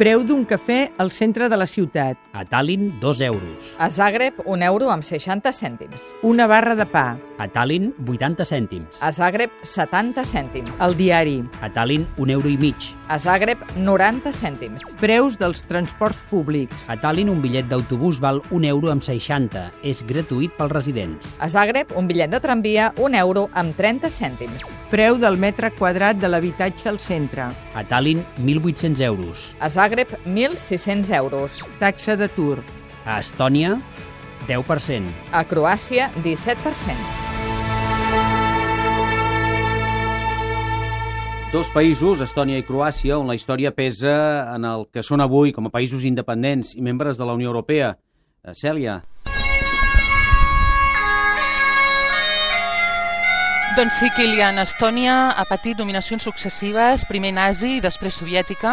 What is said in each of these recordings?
Preu d'un cafè al centre de la ciutat. A Tallinn, 2 euros. A Zagreb, un euro amb 60 cèntims. Una barra de pa. A Tallinn, 80 cèntims. A Zagreb, 70 cèntims. El diari. A Tallinn, un euro i mig. A Zagreb, 90 cèntims. Preus dels transports públics. A Tallinn, un bitllet d'autobús val un euro amb 60. És gratuït pels residents. A Zagreb, un bitllet de tramvia, un euro amb 30 cèntims. Preu del metre quadrat de l'habitatge al centre. A Tallinn, 1.800 euros. A Zagreb, 1.600 euros. Taxa d'atur. A Estònia, 10%. A Croàcia, 17%. Dos països, Estònia i Croàcia, on la història pesa en el que són avui com a països independents i membres de la Unió Europea. Eh, Cèlia, Doncs sí, Kilian, Estònia ha patit dominacions successives, primer nazi i després soviètica.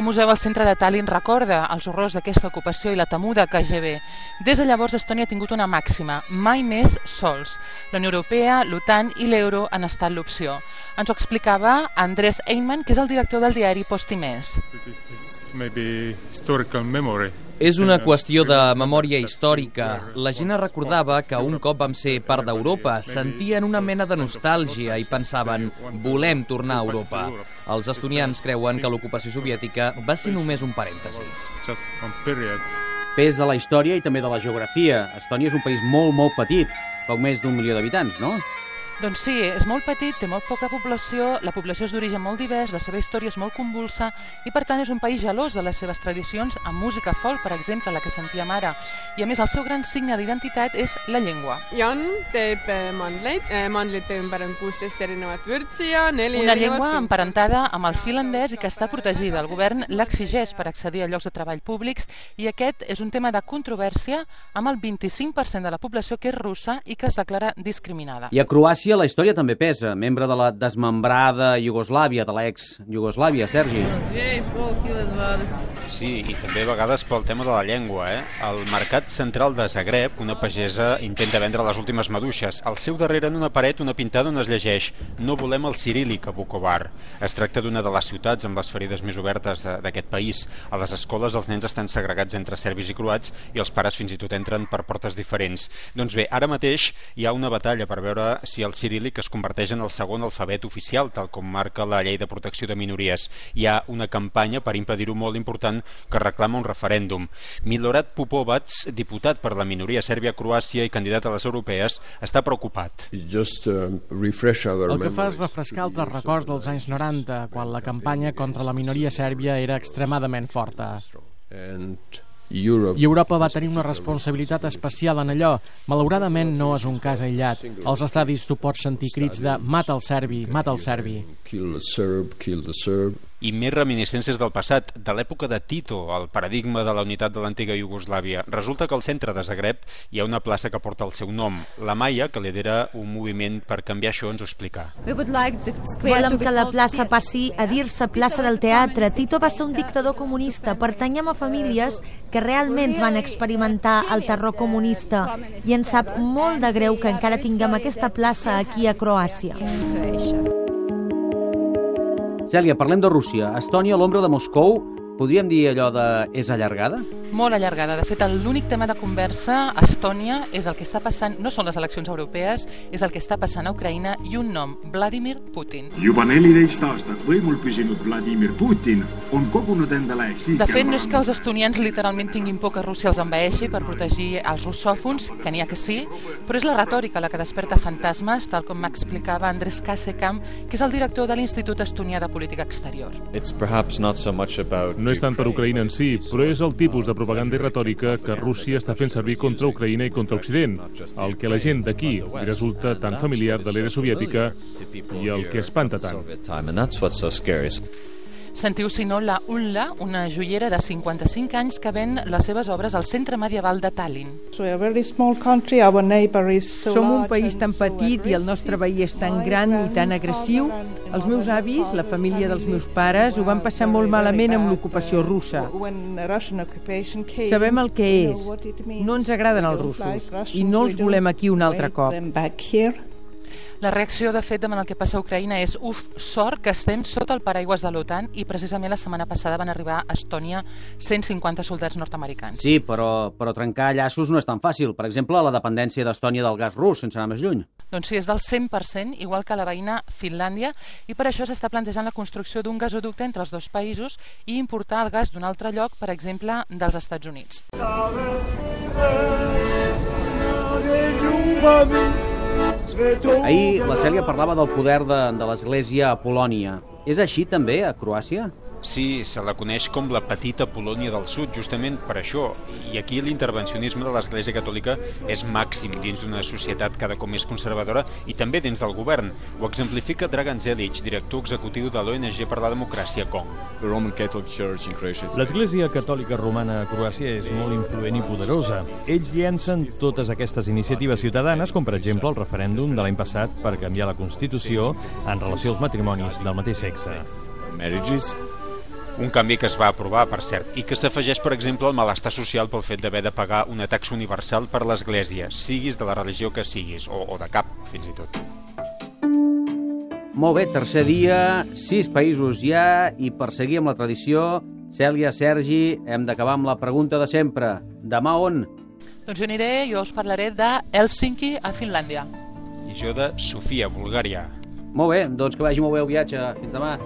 Un museu al centre de Tallinn recorda els horrors d'aquesta ocupació i la temuda KGB. Des de llavors, Estònia ha tingut una màxima, mai més sols. La Unió Europea, l'OTAN i l'euro han estat l'opció. Ens ho explicava Andrés Einman, que és el director del diari Postimés. This is maybe historical memory. És una qüestió de memòria històrica. La gent recordava que un cop vam ser part d'Europa, sentien una mena de nostàlgia i pensaven volem tornar a Europa. Els estonians creuen que l'ocupació soviètica va ser només un parèntesi. Pes de la història i també de la geografia. Estònia és un país molt, molt petit, poc més d'un milió d'habitants, no? Doncs sí, és molt petit, té molt poca població, la població és d'origen molt divers, la seva història és molt convulsa i per tant és un país gelós de les seves tradicions amb música folk, per exemple, la que sentíem ara. I a més el seu gran signe d'identitat és la llengua. Jan teeb eh, mandleid, mandlite ümber on kuusteist erinevat vürtsi ja neli Una llengua emparentada amb el finlandès i que està protegida. El govern l'exigeix per accedir a llocs de treball públics i aquest és un tema de controvèrsia amb el 25% de la població que és russa i que es declara discriminada. I a Croàcia la història també pesa. Membre de la desmembrada Iugoslàvia, de l'ex-Iugoslàvia, Sergi. Sí, i també a vegades pel tema de la llengua, eh? El Mercat Central de Zagreb, una pagesa, intenta vendre les últimes maduixes. Al seu darrere, en una paret, una pintada on es llegeix «No volem el cirílic a Bukovar». Es tracta d'una de les ciutats amb les ferides més obertes d'aquest país. A les escoles els nens estan segregats entre serbis i croats i els pares fins i tot entren per portes diferents. Doncs bé, ara mateix hi ha una batalla per veure si el cirílic es converteix en el segon alfabet oficial, tal com marca la llei de protecció de minories. Hi ha una campanya per impedir-ho molt important que reclama un referèndum. Milorad Pupovac, diputat per la minoria sèrbia-croàcia i candidat a les europees, està preocupat. Just uh, El que fa és refrescar altres records dels anys 90, quan la campanya contra la minoria sèrbia era extremadament forta. And Europe I Europa va tenir una responsabilitat especial en allò. Malauradament no és un cas aïllat. Als estadis tu pots sentir crits de mata el serbi, mata el serbi. kill the Serb, kill the Serb. I més reminiscències del passat, de l'època de Tito, el paradigma de la unitat de l'antiga Iugoslàvia. Resulta que al centre de Zagreb hi ha una plaça que porta el seu nom. La Maia, que lidera un moviment per canviar això, ens ho explica. Volem que la plaça passi a dir-se plaça del teatre. Tito va ser un dictador comunista. Pertanyem a famílies que realment van experimentar el terror comunista i ens sap molt de greu que encara tinguem aquesta plaça aquí a Croàcia. Cèlia, parlem de Rússia. Estònia, l'ombra de Moscou, podríem dir allò de... és allargada? Molt allargada. De fet, l'únic tema de conversa a Estònia és el que està passant, no són les eleccions europees, és el que està passant a Ucraïna i un nom, Vladimir Putin. juba neliteist aastat võimul püsinud Vladimir Putin on kogunud endale De fet, no és que els estonians literalment tinguin por que Rússia els envaeixi per protegir els russòfons, que n'hi ha que sí, però és la retòrica la que desperta fantasmes, tal com m'explicava Andrés Kasekam, que és el director de l'Institut Estonià de Política Exterior. No és tant per Ucraïna en si, però és el tipus de propaganda i retòrica que Rússia està fent servir contra Ucraïna i contra Occident, el que la gent d'aquí li resulta tan familiar de l'era soviètica i el que espanta tant. Sentiu, si no, la Ulla, una joiera de 55 anys que ven les seves obres al centre medieval de Tallinn. Som un país tan petit i el nostre veí és tan gran i tan agressiu. Els meus avis, la família dels meus pares, ho van passar molt malament amb l'ocupació russa. Sabem el que és. No ens agraden els russos i no els volem aquí un altre cop. La reacció, de fet, davant el que passa a Ucraïna és uf, sort que estem sota el paraigües de l'OTAN i precisament la setmana passada van arribar a Estònia 150 soldats nord-americans. Sí, però, però trencar llaços no és tan fàcil. Per exemple, la dependència d'Estònia del gas rus, sense anar més lluny. Doncs sí, és del 100%, igual que la veïna Finlàndia, i per això s'està plantejant la construcció d'un gasoducte entre els dos països i importar el gas d'un altre lloc, per exemple, dels Estats Units. Ahir la Cèlia parlava del poder de, de l'Església a Polònia. És així també a Croàcia? Sí, se la coneix com la petita Polònia del Sud, justament per això. I aquí l'intervencionisme de l'Església Catòlica és màxim dins d'una societat cada cop més conservadora i també dins del govern. Ho exemplifica Dragan Zelic, director executiu de l'ONG per la democràcia COM. L'Església Catòlica Romana a Croàcia és molt influent i poderosa. Ells llencen totes aquestes iniciatives ciutadanes, com per exemple el referèndum de l'any passat per canviar la Constitució en relació als matrimonis del mateix sexe. Marriages un canvi que es va aprovar, per cert, i que s'afegeix, per exemple, al malestar social pel fet d'haver de pagar una taxa universal per l'Església, siguis de la religió que siguis, o, o de cap, fins i tot. Molt bé, tercer dia, sis països ja, i per seguir amb la tradició, Cèlia, Sergi, hem d'acabar amb la pregunta de sempre. Demà on? Doncs jo aniré, jo us parlaré de Helsinki, a Finlàndia. I jo de Sofia, Bulgària. Molt bé, doncs que vagi molt bé el viatge. Fins demà.